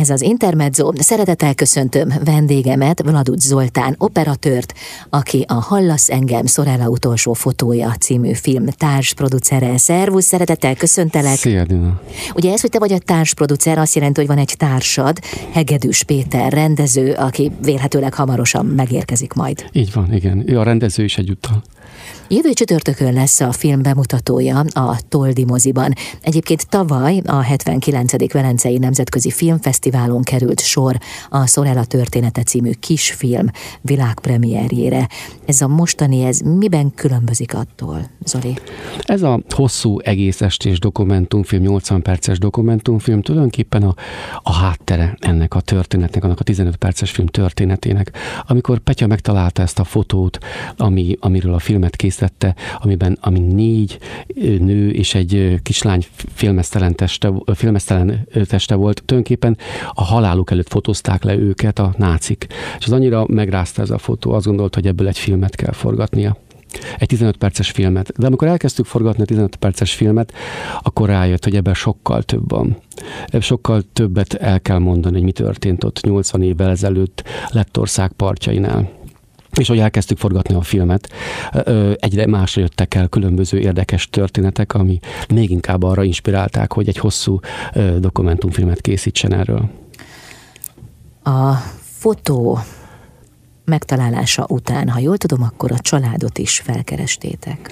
Ez az Intermezzo. Szeretettel köszöntöm vendégemet, Vladuc Zoltán, operatőrt, aki a Hallasz engem Szorella utolsó fotója című film társproducere. Szervusz, szeretettel köszöntelek. Szia, Dina. Ugye ez, hogy te vagy a társproducer, azt jelenti, hogy van egy társad, Hegedűs Péter, rendező, aki vélhetőleg hamarosan megérkezik majd. Így van, igen. Ő a rendező is egyúttal. Jövő csütörtökön lesz a film bemutatója a Toldi moziban. Egyébként tavaly a 79. Velencei Nemzetközi Filmfesztiválon került sor a Szorella története című kisfilm világpremierjére. Ez a mostani, ez miben különbözik attól, Zoli? Ez a hosszú egész estés dokumentumfilm, 80 perces dokumentumfilm tulajdonképpen a, a háttere ennek a történetnek, annak a 15 perces film történetének. Amikor Petya megtalálta ezt a fotót, ami, amiről a filmet készített, készítette, amiben ami négy nő és egy kislány filmesztelen teste, filmesztelen teste volt. Tulajdonképpen a haláluk előtt fotózták le őket a nácik. És az annyira megrázta ez a fotó, azt gondolta, hogy ebből egy filmet kell forgatnia egy 15 perces filmet. De amikor elkezdtük forgatni a 15 perces filmet, akkor rájött, hogy ebben sokkal több van. Sokkal többet el kell mondani, hogy mi történt ott 80 évvel ezelőtt Lettország partjainál. És hogy elkezdtük forgatni a filmet, egyre másra jöttek el különböző érdekes történetek, ami még inkább arra inspirálták, hogy egy hosszú dokumentumfilmet készítsen erről. A fotó megtalálása után, ha jól tudom, akkor a családot is felkerestétek.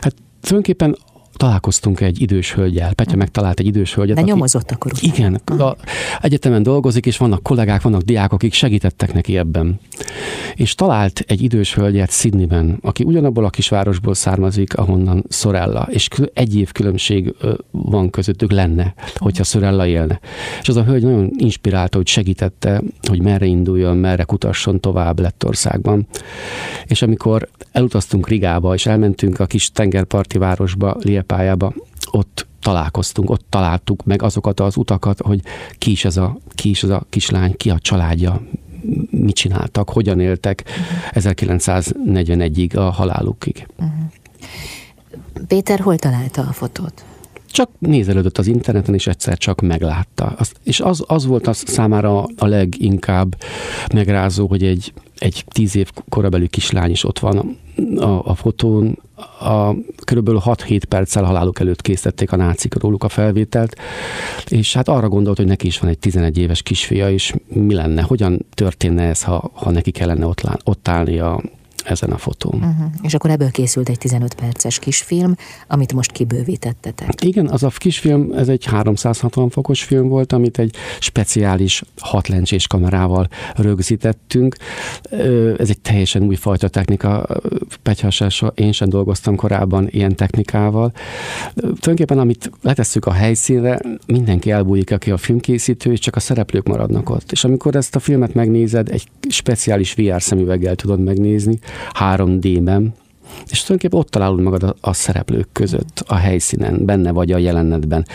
Hát tulajdonképpen találkoztunk egy idős hölgyel. Petya megtalált egy idős hölgyet. De aki, nyomozott akkor utána. Igen, a, egyetemen dolgozik, és vannak kollégák, vannak diákok, akik segítettek neki ebben. És talált egy idős hölgyet Sydneyben, aki ugyanabból a kisvárosból származik, ahonnan Sorella, és egy év különbség van közöttük lenne, hogyha Sorella élne. És az a hölgy nagyon inspirálta, hogy segítette, hogy merre induljon, merre kutasson tovább Lettországban. És amikor elutaztunk Rigába, és elmentünk a kis tengerparti városba, pályába, ott találkoztunk, ott találtuk meg azokat az utakat, hogy ki is ez a, ki is ez a kislány, ki a családja, mit csináltak, hogyan éltek uh-huh. 1941-ig a halálukig. Uh-huh. Péter hol találta a fotót? Csak nézelődött az interneten, és egyszer csak meglátta. Azt, és az, az volt az számára a leginkább megrázó, hogy egy, egy tíz év korabeli kislány is ott van a, a fotón, a, körülbelül 6-7 perccel haláluk előtt készítették a nácik róluk a felvételt, és hát arra gondolt, hogy neki is van egy 11 éves kisfia, és mi lenne, hogyan történne ez, ha, ha neki kellene ott, ott állni a, ezen a fotón. Uh-huh. És akkor ebből készült egy 15 perces kisfilm, amit most kibővítettetek. Igen, az a kisfilm, ez egy 360 fokos film volt, amit egy speciális hatlencsés kamerával rögzítettünk. Ez egy teljesen újfajta technika. Pegyhasása, én sem dolgoztam korábban ilyen technikával. Tulajdonképpen, amit letesszük a helyszínre, mindenki elbújik, aki a filmkészítő, és csak a szereplők maradnak ott. És amikor ezt a filmet megnézed, egy speciális VR szemüveggel tudod megnézni, 3D-ben, és tulajdonképpen ott találod magad a, a szereplők között, a helyszínen, benne vagy a jelenetben.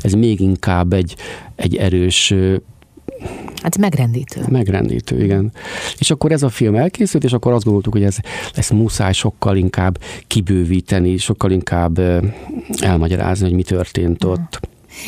Ez még inkább egy, egy erős Hát megrendítő. Megrendítő, igen. És akkor ez a film elkészült, és akkor azt gondoltuk, hogy ez, ezt muszáj sokkal inkább kibővíteni, sokkal inkább elmagyarázni, hogy mi történt ott.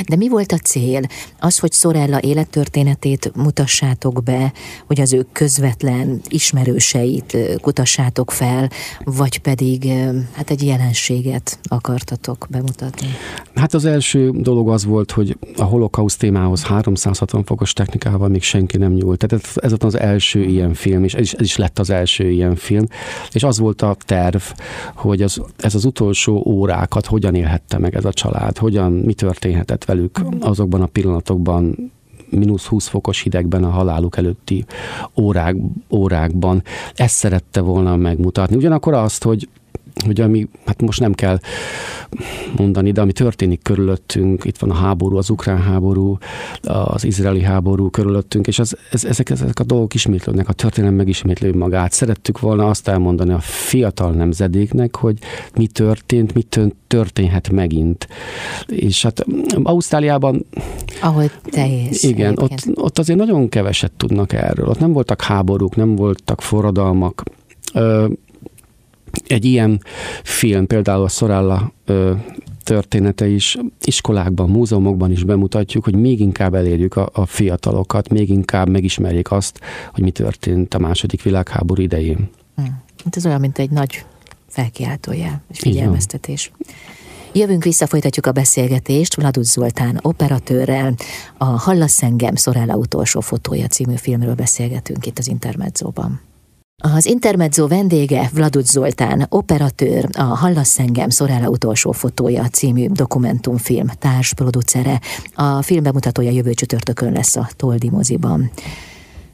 De mi volt a cél? Az, hogy Sorella élettörténetét mutassátok be, hogy az ő közvetlen ismerőseit kutassátok fel, vagy pedig hát egy jelenséget akartatok bemutatni? Hát az első dolog az volt, hogy a holokauszt témához 360 fokos technikával még senki nem nyúlt. Tehát ez, ez volt az első ilyen film, és ez is, ez is lett az első ilyen film. És az volt a terv, hogy az, ez az utolsó órákat hogyan élhette meg ez a család, hogyan, mi történhetett történt velük azokban a pillanatokban, mínusz 20 fokos hidegben a haláluk előtti órák, órákban. Ezt szerette volna megmutatni. Ugyanakkor azt, hogy hogy ami, hát most nem kell mondani, de ami történik körülöttünk, itt van a háború, az ukrán háború, az izraeli háború körülöttünk, és az, ez, ezek, ezek a dolgok ismétlődnek, a történelem megismétlő magát. Szerettük volna azt elmondani a fiatal nemzedéknek, hogy mi történt, mi történhet megint. És hát Ausztráliában... Ahogy te és Igen, ott, ott azért nagyon keveset tudnak erről. Ott nem voltak háborúk, nem voltak forradalmak egy ilyen film, például a Sorella története is iskolákban, múzeumokban is bemutatjuk, hogy még inkább elérjük a, a fiatalokat, még inkább megismerjék azt, hogy mi történt a második világháború idején. Hmm. Hát ez olyan, mint egy nagy felkiáltójel és figyelmeztetés. Jövünk vissza, folytatjuk a beszélgetést Vladus Zoltán operatőrrel. A Hallasz engem, Szorella utolsó fotója című filmről beszélgetünk itt az Intermedzóban. Az Intermezzo vendége Vladut Zoltán, operatőr, a Hallasz engem Szorella utolsó fotója című dokumentumfilm társproducere. A film bemutatója jövő csütörtökön lesz a Toldi moziban.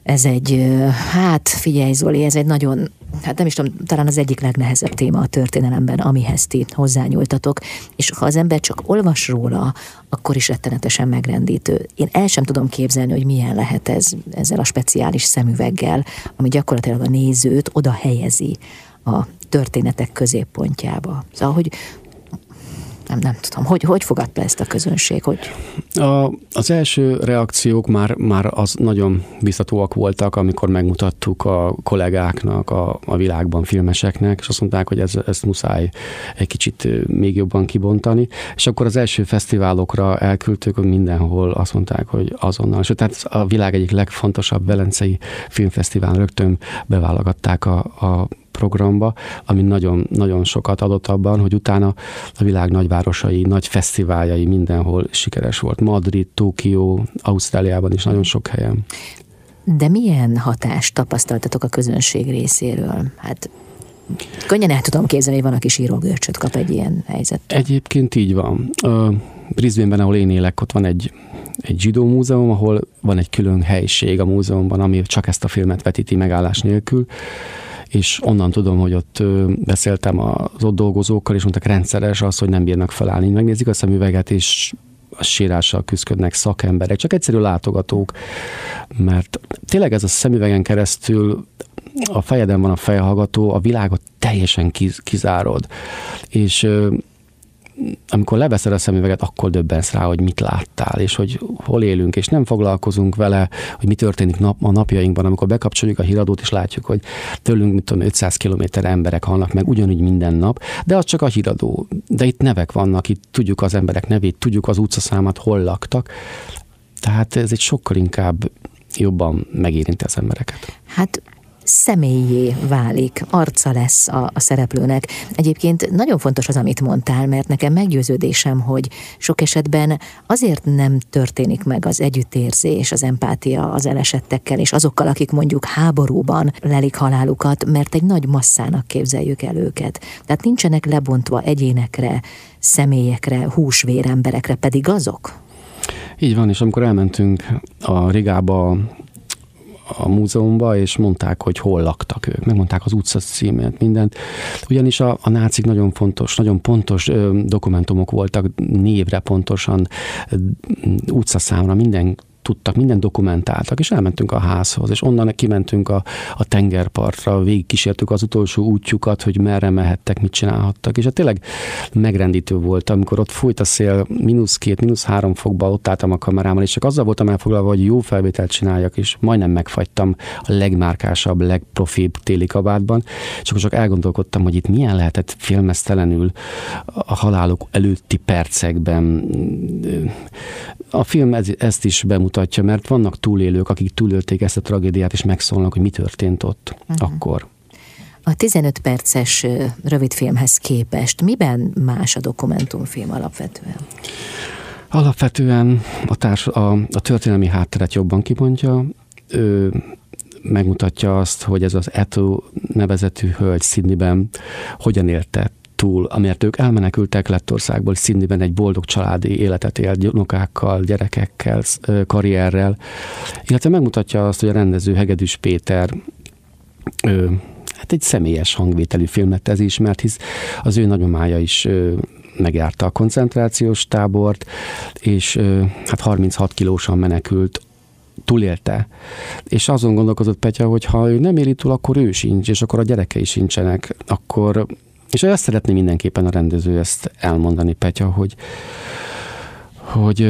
Ez egy, hát figyelj Zoli, ez egy nagyon, hát nem is tudom, talán az egyik legnehezebb téma a történelemben, amihez ti hozzányúltatok, és ha az ember csak olvas róla, akkor is rettenetesen megrendítő. Én el sem tudom képzelni, hogy milyen lehet ez ezzel a speciális szemüveggel, ami gyakorlatilag a nézőt oda helyezi a történetek középpontjába. Szóval, hogy nem, nem tudom, hogy, hogy fogadta ezt a közönség? Hogy... A, az első reakciók már, már az nagyon biztatóak voltak, amikor megmutattuk a kollégáknak a, a világban, filmeseknek, és azt mondták, hogy ez, ezt muszáj egy kicsit még jobban kibontani. És akkor az első fesztiválokra elküldtük, hogy mindenhol azt mondták, hogy azonnal. És tehát a világ egyik legfontosabb velencei filmfesztivál rögtön beválogatták a, a programba, ami nagyon, nagyon sokat adott abban, hogy utána a világ nagyvárosai, nagy fesztiváljai mindenhol sikeres volt. Madrid, Tokió, Ausztráliában is nagyon sok helyen. De milyen hatást tapasztaltatok a közönség részéről? Hát könnyen el tudom képzelni, hogy van, aki sírógörcsöt kap egy ilyen helyzet. Egyébként így van. Brisbane-ben, ahol én élek, ott van egy, egy zsidó múzeum, ahol van egy külön helység a múzeumban, ami csak ezt a filmet vetíti megállás nélkül és onnan tudom, hogy ott beszéltem az ott dolgozókkal, és mondtak rendszeres az, hogy nem bírnak felállni. Megnézik a szemüveget, és a sírással küzdködnek szakemberek, csak egyszerű látogatók, mert tényleg ez a szemüvegen keresztül a fejeden van a fejhallgató, a világot teljesen kizárod, és amikor leveszed a szemüveget, akkor döbbensz rá, hogy mit láttál, és hogy hol élünk, és nem foglalkozunk vele, hogy mi történik nap, a napjainkban, amikor bekapcsoljuk a híradót, és látjuk, hogy tőlünk, mit tudom, 500 kilométer emberek halnak meg ugyanúgy minden nap, de az csak a híradó. De itt nevek vannak, itt tudjuk az emberek nevét, tudjuk az utcaszámat, hol laktak, tehát ez egy sokkal inkább jobban megérinti az embereket. Hát személyé válik, arca lesz a, a szereplőnek. Egyébként nagyon fontos az, amit mondtál, mert nekem meggyőződésem, hogy sok esetben azért nem történik meg az együttérzés, az empátia az elesettekkel, és azokkal, akik mondjuk háborúban lelik halálukat, mert egy nagy masszának képzeljük el őket. Tehát nincsenek lebontva egyénekre, személyekre, húsvér emberekre, pedig azok. Így van, és amikor elmentünk a Rigába a múzeumba, és mondták, hogy hol laktak ők. Megmondták az utca címét, mindent. Ugyanis a, a nácik nagyon fontos, nagyon pontos ö, dokumentumok voltak, névre pontosan, utcaszámra, minden tudtak, minden dokumentáltak, és elmentünk a házhoz, és onnan kimentünk a, a tengerpartra, végigkísértük az utolsó útjukat, hogy merre mehettek, mit csinálhattak, és hát tényleg megrendítő volt, amikor ott fújt a szél, mínusz két, mínusz három fokba, ott álltam a kamerámmal, és csak azzal voltam elfoglalva, hogy jó felvételt csináljak, és majdnem megfagytam a legmárkásabb, legprofibb téli kabátban, és akkor csak elgondolkodtam, hogy itt milyen lehetett filmesztelenül a halálok előtti percekben. A film ez, ezt is bemutat mutatja, mert vannak túlélők, akik túlélték ezt a tragédiát, és megszólnak, hogy mi történt ott uh-huh. akkor. A 15 perces rövidfilmhez képest miben más a dokumentumfilm alapvetően? Alapvetően a, társ, a, a történelmi hátteret jobban kimondja, ő megmutatja azt, hogy ez az Eto nevezetű hölgy Sydneyben hogyan élte túl, amiért ők elmenekültek Lettországból, Sydneyben egy boldog családi életet élt, unokákkal, gyerekekkel, karrierrel, illetve megmutatja azt, hogy a rendező Hegedűs Péter ő, hát egy személyes hangvételű film lett ez is, mert hisz az ő nagyomája is ő, megjárta a koncentrációs tábort, és hát 36 kilósan menekült túlélte. És azon gondolkozott Petya, hogy ha ő nem éli túl, akkor ő sincs, és akkor a gyerekei sincsenek, akkor és azt szeretné mindenképpen a rendező ezt elmondani, Petya, hogy, hogy,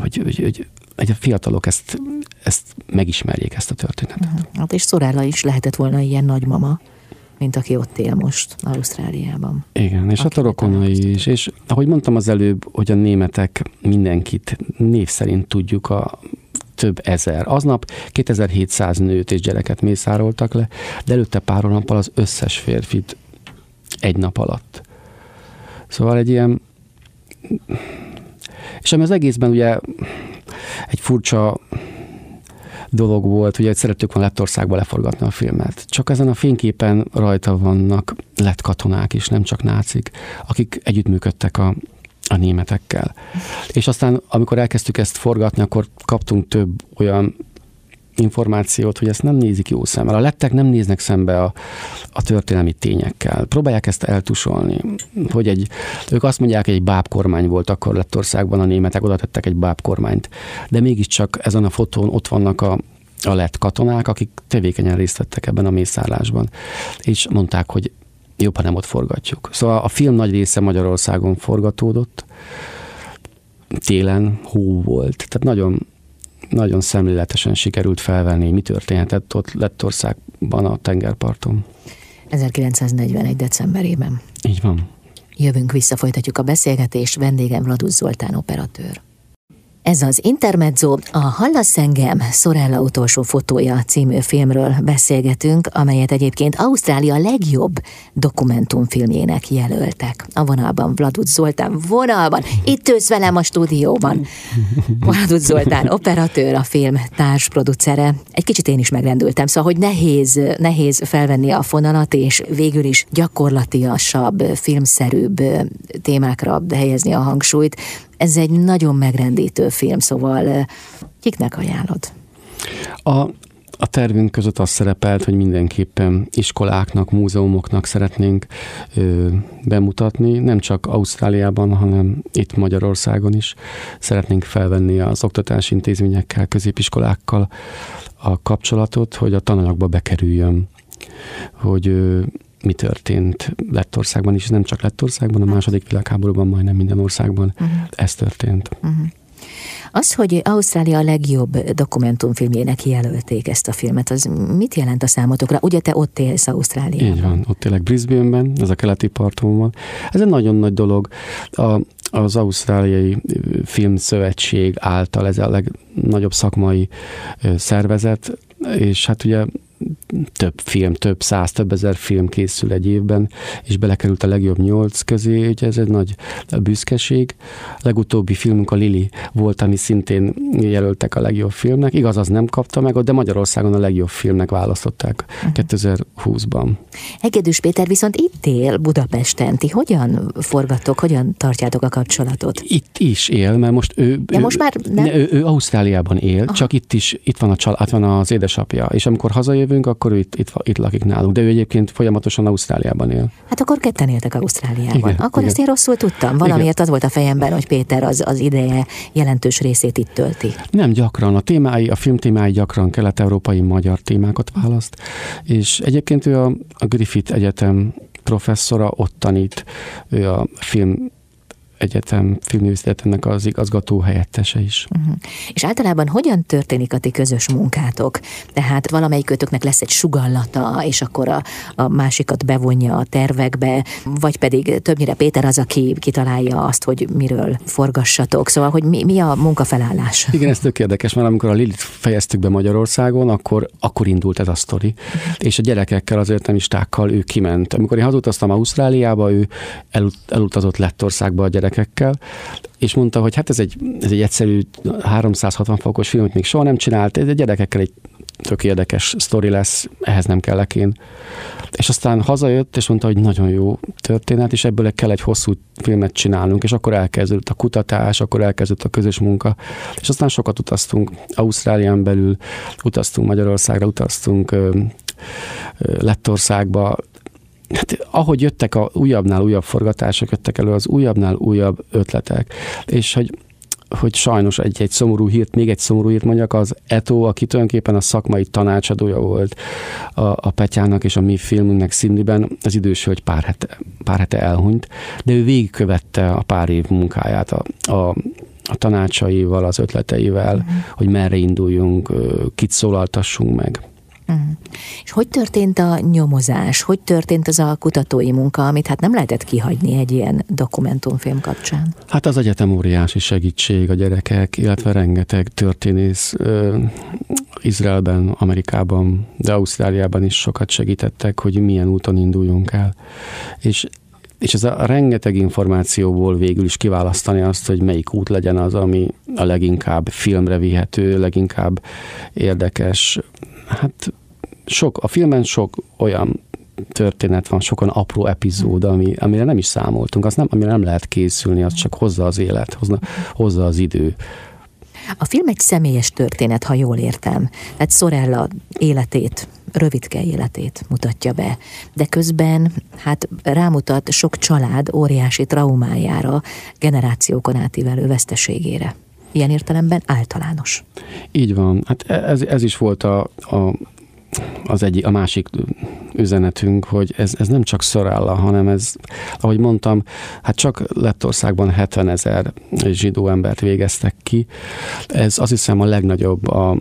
hogy, hogy, hogy, hogy a fiatalok ezt, ezt megismerjék, ezt a történetet. Hát és Szorála is lehetett volna ilyen nagymama, mint aki ott él most Ausztráliában. Igen, és hát a rokonai is. És ahogy mondtam az előbb, hogy a németek mindenkit név szerint tudjuk a több ezer. Aznap 2700 nőt és gyereket mészároltak le, de előtte pár nappal az összes férfit egy nap alatt. Szóval egy ilyen... És ami az egészben ugye egy furcsa dolog volt, hogy szerettük volna Lettországba leforgatni a filmet. Csak ezen a fényképen rajta vannak lett katonák is, nem csak nácik, akik együttműködtek a, a németekkel. És aztán, amikor elkezdtük ezt forgatni, akkor kaptunk több olyan információt, hogy ezt nem nézik jó szemmel. A lettek nem néznek szembe a, a történelmi tényekkel. Próbálják ezt eltusolni, hogy egy, ők azt mondják, hogy egy bábkormány volt akkor Lettországban, a németek oda tettek egy bábkormányt. De mégiscsak ezen a fotón ott vannak a, a lett katonák, akik tevékenyen részt vettek ebben a mészárlásban. És mondták, hogy jobb, ha nem ott forgatjuk. Szóval a film nagy része Magyarországon forgatódott, télen hó volt, tehát nagyon nagyon szemléletesen sikerült felvenni, mi történhetett ott Lettországban a tengerparton. 1941. decemberében. Így van. Jövünk vissza, folytatjuk a beszélgetést. Vendégem Vladus Zoltán operatőr. Ez az Intermezzo, a Hallasz engem, Sorella utolsó fotója című filmről beszélgetünk, amelyet egyébként Ausztrália legjobb dokumentumfilmjének jelöltek. A vonalban Vladut Zoltán vonalban, itt ősz velem a stúdióban. Vladut Zoltán operatőr, a film társproducere. Egy kicsit én is megrendültem, szóval, hogy nehéz, nehéz felvenni a fonalat, és végül is gyakorlatiasabb, filmszerűbb témákra helyezni a hangsúlyt. Ez egy nagyon megrendítő film, szóval kiknek ajánlod? A, a tervünk között az szerepelt, hogy mindenképpen iskoláknak, múzeumoknak szeretnénk ö, bemutatni, nem csak Ausztráliában, hanem itt Magyarországon is. Szeretnénk felvenni az oktatási intézményekkel, középiskolákkal a kapcsolatot, hogy a tananyagba bekerüljön, hogy ö, mi történt Lettországban is, nem csak Lettországban, a hát. második világháborúban majdnem minden országban uh-huh. ez történt. Uh-huh. Az, hogy Ausztrália a legjobb dokumentumfilmjének jelölték ezt a filmet, az mit jelent a számotokra? Ugye te ott élsz Ausztráliában? Így van, ott élek Brisbane-ben, ez a keleti parton van. Ez egy nagyon nagy dolog. A, az Ausztráliai Filmszövetség által ez a legnagyobb szakmai szervezet, és hát ugye több film, több száz, több ezer film készül egy évben, és belekerült a legjobb nyolc közé, ugye ez egy nagy büszkeség. A legutóbbi filmünk a Lili volt, ami szintén jelöltek a legjobb filmnek. Igaz, az nem kapta meg, de Magyarországon a legjobb filmnek választották uh-huh. Mhm. 2020-ban. Egedűs Péter viszont itt él Budapesten. Ti hogyan forgattok, hogyan tartjátok a kapcsolatot? Itt is él, mert most ő... De ő, most már nem? Ne, ő, ő Ausztráliában él, Aha. csak itt is, itt van a család, van az édesapja, és amikor hazajön, jövünk, akkor itt, itt, itt lakik nálunk. De ő egyébként folyamatosan Ausztráliában él. Hát akkor ketten éltek Ausztráliában. Igen, akkor igen. ezt én rosszul tudtam. Valamiért igen. az volt a fejemben, hogy Péter az, az ideje jelentős részét itt tölti. Nem gyakran. A témái, a film témái gyakran kelet-európai magyar témákat választ. És egyébként ő a, a Griffith Egyetem professzora, ott tanít, ő a film Egyetem filmművészetetek az igazgató helyettese is. Uh-huh. És általában hogyan történik a ti közös munkátok? Tehát valamelyikőtöknek lesz egy sugallata, és akkor a, a másikat bevonja a tervekbe, vagy pedig többnyire Péter az, aki kitalálja azt, hogy miről forgassatok. Szóval, hogy mi, mi a munkafelállás? Igen, ez tök érdekes, mert amikor a Lilit fejeztük be Magyarországon, akkor, akkor indult ez a sztori. Uh-huh. És a gyerekekkel, az értelmistákkal ő kiment. Amikor én hazutaztam Ausztráliába, ő elut, elutazott Lettországba a gyerek gyerekekkel, és mondta, hogy hát ez egy, ez egy egyszerű 360 fokos film, amit még soha nem csinált, ez a gyerekekkel egy tök érdekes sztori lesz, ehhez nem kellek én. És aztán hazajött, és mondta, hogy nagyon jó történet, és ebből kell egy hosszú filmet csinálnunk, és akkor elkezdődött a kutatás, akkor elkezdődött a közös munka, és aztán sokat utaztunk Ausztrálián belül, utaztunk Magyarországra, utaztunk Lettországba, hát, ahogy jöttek a újabbnál újabb forgatások, jöttek elő az újabbnál újabb ötletek, és hogy hogy sajnos egy, egy szomorú hírt, még egy szomorú hírt mondjak, az Eto, aki tulajdonképpen a szakmai tanácsadója volt a, a Petyának és a mi filmünknek Cindyben, az idős hogy pár hete, pár hete elhunyt, de ő végigkövette a pár év munkáját a, a a tanácsaival, az ötleteivel, mm. hogy merre induljunk, kit szólaltassunk meg. Uh-huh. És hogy történt a nyomozás? Hogy történt az a kutatói munka, amit hát nem lehetett kihagyni egy ilyen dokumentumfilm kapcsán? Hát az egyetem óriási segítség a gyerekek, illetve rengeteg történész ö, Izraelben, Amerikában, de Ausztráliában is sokat segítettek, hogy milyen úton induljunk el. És és ez a rengeteg információból végül is kiválasztani azt, hogy melyik út legyen az, ami a leginkább filmre vihető, leginkább érdekes. Hát sok, a filmen sok olyan történet van, sokan apró epizód, ami, amire nem is számoltunk, az nem, amire nem lehet készülni, az csak hozza az élet, hozza, hozza az idő. A film egy személyes történet, ha jól értem. Tehát Sorella életét, rövidke életét mutatja be, de közben hát rámutat sok család óriási traumájára, generációkon átívelő veszteségére. Ilyen értelemben általános. Így van. Hát ez, ez is volt a, a az egyik, a másik üzenetünk, hogy ez, ez nem csak Szorella, hanem ez, ahogy mondtam, hát csak Lettországban 70 ezer zsidó embert végeztek ki. Ez azt hiszem a legnagyobb a,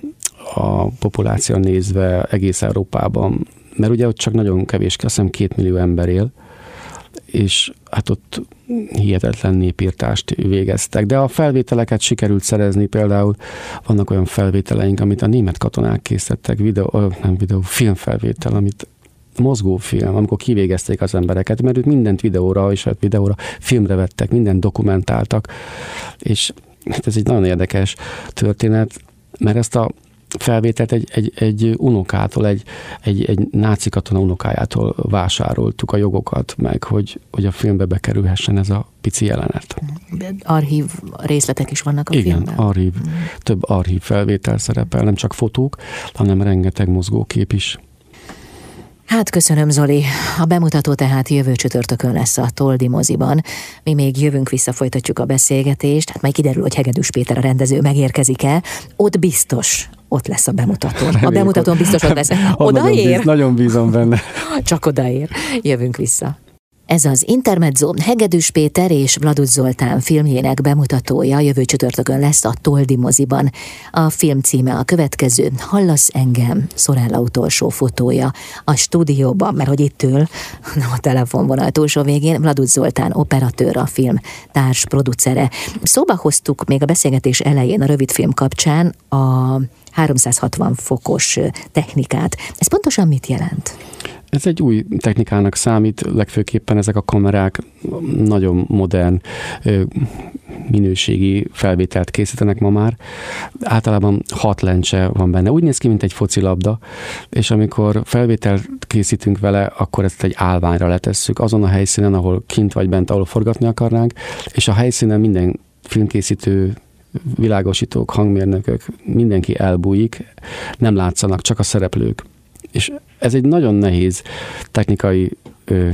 a populáció nézve egész Európában, mert ugye ott csak nagyon kevés, azt hiszem két millió ember él, és hát ott hihetetlen népírtást végeztek. De a felvételeket sikerült szerezni, például vannak olyan felvételeink, amit a német katonák készítettek, videó, nem videó, filmfelvétel, amit mozgófilm, amikor kivégezték az embereket, mert ők mindent videóra, és hát videóra, filmre vettek, mindent dokumentáltak, és hát ez egy nagyon érdekes történet, mert ezt a felvételt egy, egy, egy unokától, egy, egy, egy náci katona unokájától vásároltuk a jogokat, meg hogy, hogy a filmbe bekerülhessen ez a pici jelenet. Archív részletek is vannak a Igen, filmben? Igen, archív, mm. több archív felvétel szerepel, nem csak fotók, hanem rengeteg mozgókép is. Hát köszönöm, Zoli. A bemutató tehát jövő csütörtökön lesz a Toldi moziban. Mi még jövünk vissza, folytatjuk a beszélgetést. Hát majd kiderül, hogy Hegedűs Péter a rendező megérkezik el. Ott biztos ott lesz a bemutató. A bemutatón biztos ott lesz. Odaér? Nagyon, bíz, nagyon bízom benne. Csak odaér. Jövünk vissza. Ez az Intermezzo Hegedűs Péter és Vladus Zoltán filmjének bemutatója jövő csütörtökön lesz a Toldi moziban. A film címe a következő, Hallasz engem, Szorella utolsó fotója. A stúdióban, mert hogy itt ül, a telefonvonal túlsó végén, Vladus Zoltán operatőr a film társ producere. Szóba hoztuk még a beszélgetés elején a rövidfilm kapcsán a 360 fokos technikát. Ez pontosan mit jelent? Ez egy új technikának számít, legfőképpen ezek a kamerák nagyon modern minőségi felvételt készítenek ma már. Általában hat lencse van benne. Úgy néz ki, mint egy focilabda, és amikor felvételt készítünk vele, akkor ezt egy állványra letesszük, azon a helyszínen, ahol kint vagy bent, ahol forgatni akarnánk, és a helyszínen minden filmkészítő világosítók, hangmérnökök, mindenki elbújik, nem látszanak, csak a szereplők. És ez egy nagyon nehéz technikai ö,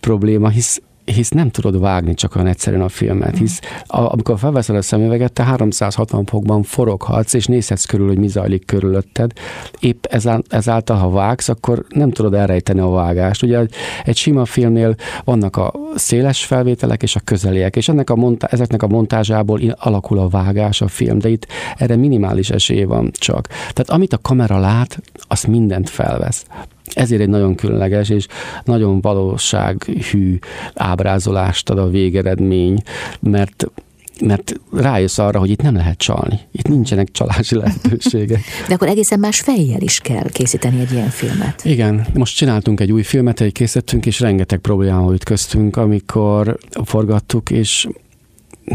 probléma, hisz hisz nem tudod vágni csak olyan egyszerűen a filmet, hisz a, amikor felveszel a szemüveget, te 360 fokban foroghatsz, és nézhetsz körül, hogy mi zajlik körülötted. Épp ezáltal, ha vágsz, akkor nem tudod elrejteni a vágást. Ugye egy sima filmnél vannak a széles felvételek és a közeliek, és ennek a monta- ezeknek a montázsából alakul a vágás, a film, de itt erre minimális esély van csak. Tehát amit a kamera lát, azt mindent felvesz. Ezért egy nagyon különleges és nagyon valósághű ábrázolást ad a végeredmény, mert mert rájössz arra, hogy itt nem lehet csalni. Itt nincsenek csalási lehetőségek. De akkor egészen más fejjel is kell készíteni egy ilyen filmet. Igen, most csináltunk egy új filmet, egy készítettünk, és rengeteg problémával ütköztünk, amikor forgattuk, és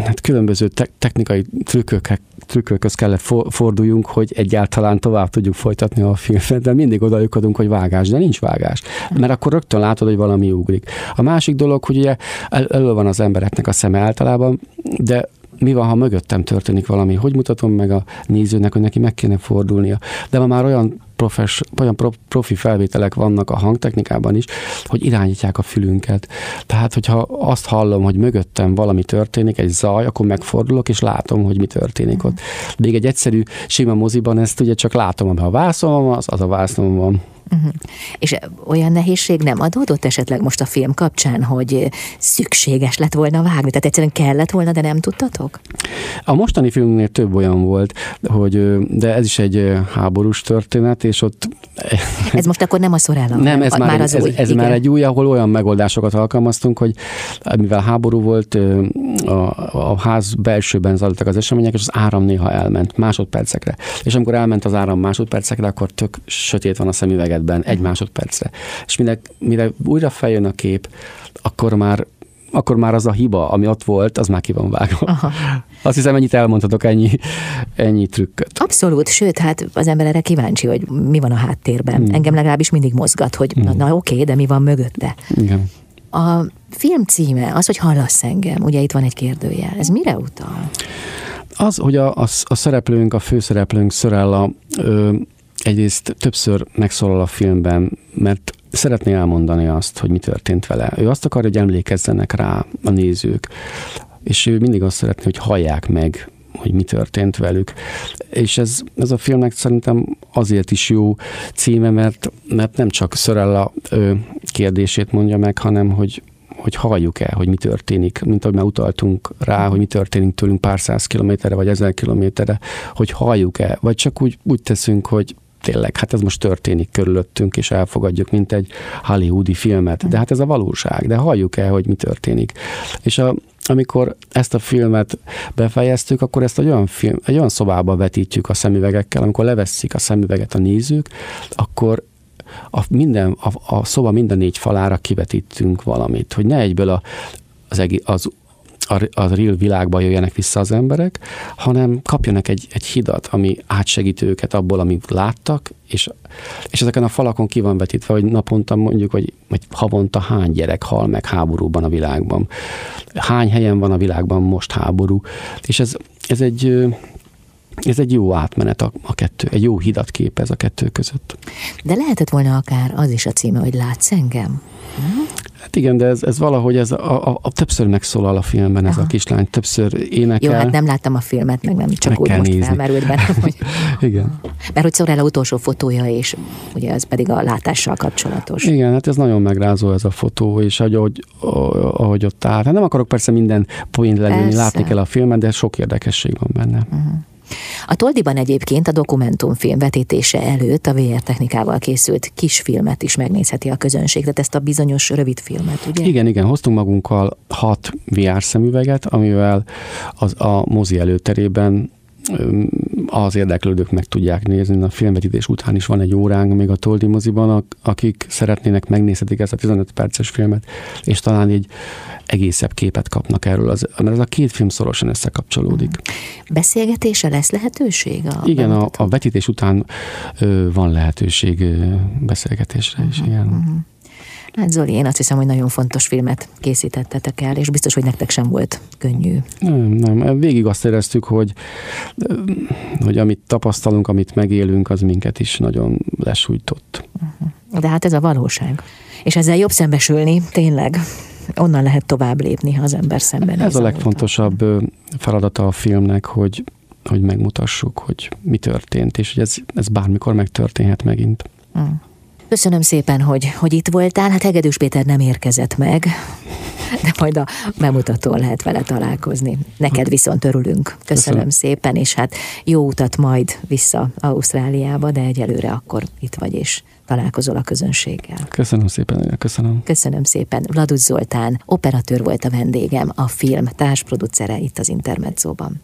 hát különböző te- technikai trükkök, trükkökhöz kellett for- forduljunk, hogy egyáltalán tovább tudjuk folytatni a filmet, de mindig odajukodunk, hogy vágás, de nincs vágás. Mert akkor rögtön látod, hogy valami ugrik. A másik dolog, hogy ugye el- elő van az embereknek a szeme általában, de mi van, ha mögöttem történik valami? Hogy mutatom meg a nézőnek, hogy neki meg kéne fordulnia? De ma már olyan profes, olyan profi felvételek vannak a hangtechnikában is, hogy irányítják a fülünket. Tehát, hogyha azt hallom, hogy mögöttem valami történik, egy zaj, akkor megfordulok, és látom, hogy mi történik ott. Még egy egyszerű, sima moziban ezt ugye csak látom, ha vászom az, az a vásznom van. Uh-huh. És olyan nehézség nem adódott esetleg most a film kapcsán, hogy szükséges lett volna vágni? Tehát egyszerűen kellett volna, de nem tudtatok? A mostani filmnél több olyan volt, hogy, de ez is egy háborús történet, és ott... Ez most akkor nem a szorállam, nem, ez már, már az ez, új. Ez, már egy új, ahol olyan megoldásokat alkalmaztunk, hogy mivel háború volt, a, a ház belsőben zajlottak az események, és az áram néha elment másodpercekre. És amikor elment az áram másodpercekre, akkor tök sötét van a szemüvegedben egy másodpercre. És mire, mire újra feljön a kép, akkor már akkor már az a hiba, ami ott volt, az már ki van vágva. Aha. Azt hiszem, ennyit elmondhatok, ennyi, ennyi trükköt. Abszolút, sőt, hát az ember erre kíváncsi, hogy mi van a háttérben. Hmm. Engem legalábbis mindig mozgat, hogy hmm. na, na oké, de mi van mögötte. Igen. A film címe, az, hogy hallasz engem, ugye itt van egy kérdőjel, ez mire utal? Az, hogy a, a, a szereplőnk, a főszereplőnk Szorella ö, egyrészt többször megszólal a filmben, mert szeretné elmondani azt, hogy mi történt vele. Ő azt akarja, hogy emlékezzenek rá a nézők, és ő mindig azt szeretné, hogy hallják meg, hogy mi történt velük. És ez, ez a filmnek szerintem azért is jó címe, mert, mert nem csak Szörella kérdését mondja meg, hanem hogy hogy halljuk el, hogy mi történik, mint ahogy már utaltunk rá, hogy mi történik tőlünk pár száz kilométerre, vagy ezer kilométerre, hogy halljuk el, vagy csak úgy, úgy teszünk, hogy tényleg, hát ez most történik körülöttünk, és elfogadjuk, mint egy hollywoodi filmet. De hát ez a valóság, de halljuk el, hogy mi történik. És a, amikor ezt a filmet befejeztük, akkor ezt egy olyan, film, egy olyan szobába vetítjük a szemüvegekkel, amikor leveszik a szemüveget a nézők, akkor a, minden, a, a szoba minden négy falára kivetítünk valamit, hogy ne egyből a, az, egész, az a, a real világba jöjjenek vissza az emberek, hanem kapjanak egy, egy hidat, ami átsegít őket abból, amit láttak, és, és ezeken a falakon ki van vetítve, hogy naponta mondjuk, hogy, hogy havonta hány gyerek hal meg háborúban a világban. Hány helyen van a világban most háború. És ez, ez egy ez egy jó átmenet a, a kettő, egy jó hidat képez a kettő között. De lehetett volna akár az is a címe, hogy látsz engem? Hát igen, de ez, ez valahogy ez a, a, a többször megszólal a filmben ez Aha. a kislány, többször énekel. Jó, hát nem láttam a filmet, meg nem csak meg úgy most nézni. felmerült bennem, hogy... igen. Mert hogy Szorella utolsó fotója, és ugye ez pedig a látással kapcsolatos. Igen, hát ez nagyon megrázó ez a fotó, és ahogy, ahogy ott áll. Hát nem akarok persze minden poént lenni, látni kell a filmet, de sok érdekesség van benne. Uh-huh. A Toldiban egyébként a dokumentumfilm vetítése előtt a VR technikával készült kisfilmet is megnézheti a közönség, tehát ezt a bizonyos rövid filmet, ugye? Igen, igen, hoztunk magunkkal hat VR szemüveget, amivel az a mozi előterében az érdeklődők meg tudják nézni. A filmvetítés után is van egy óránk még a Toldi moziban, akik szeretnének, megnézhetik ezt a 15 perces filmet, és talán így egészebb képet kapnak erről, az, mert ez a két film szorosan összekapcsolódik. Beszélgetése lesz lehetőség? A igen, a, a vetítés után ö, van lehetőség ö, beszélgetésre is, igen. Uh-huh. Hát Zoli, én azt hiszem, hogy nagyon fontos filmet készítettetek el, és biztos, hogy nektek sem volt könnyű. Nem, nem. Végig azt éreztük, hogy, hogy amit tapasztalunk, amit megélünk, az minket is nagyon lesújtott. Uh-huh. De hát ez a valóság. És ezzel jobb szembesülni, tényleg onnan lehet tovább lépni, ha az ember szemben. Ez a legfontosabb feladata a filmnek, hogy, hogy megmutassuk, hogy mi történt, és hogy ez, ez bármikor megtörténhet megint. Mm. Köszönöm szépen, hogy, hogy itt voltál. Hát Hegedűs Péter nem érkezett meg, de majd a bemutatón lehet vele találkozni. Neked viszont örülünk. Köszönöm, köszönöm szépen, és hát jó utat majd vissza Ausztráliába, de egyelőre akkor itt vagy, és találkozol a közönséggel. Köszönöm szépen, köszönöm. Köszönöm szépen. Vladus Zoltán, operatőr volt a vendégem, a film társproducere itt az Intermedzóban.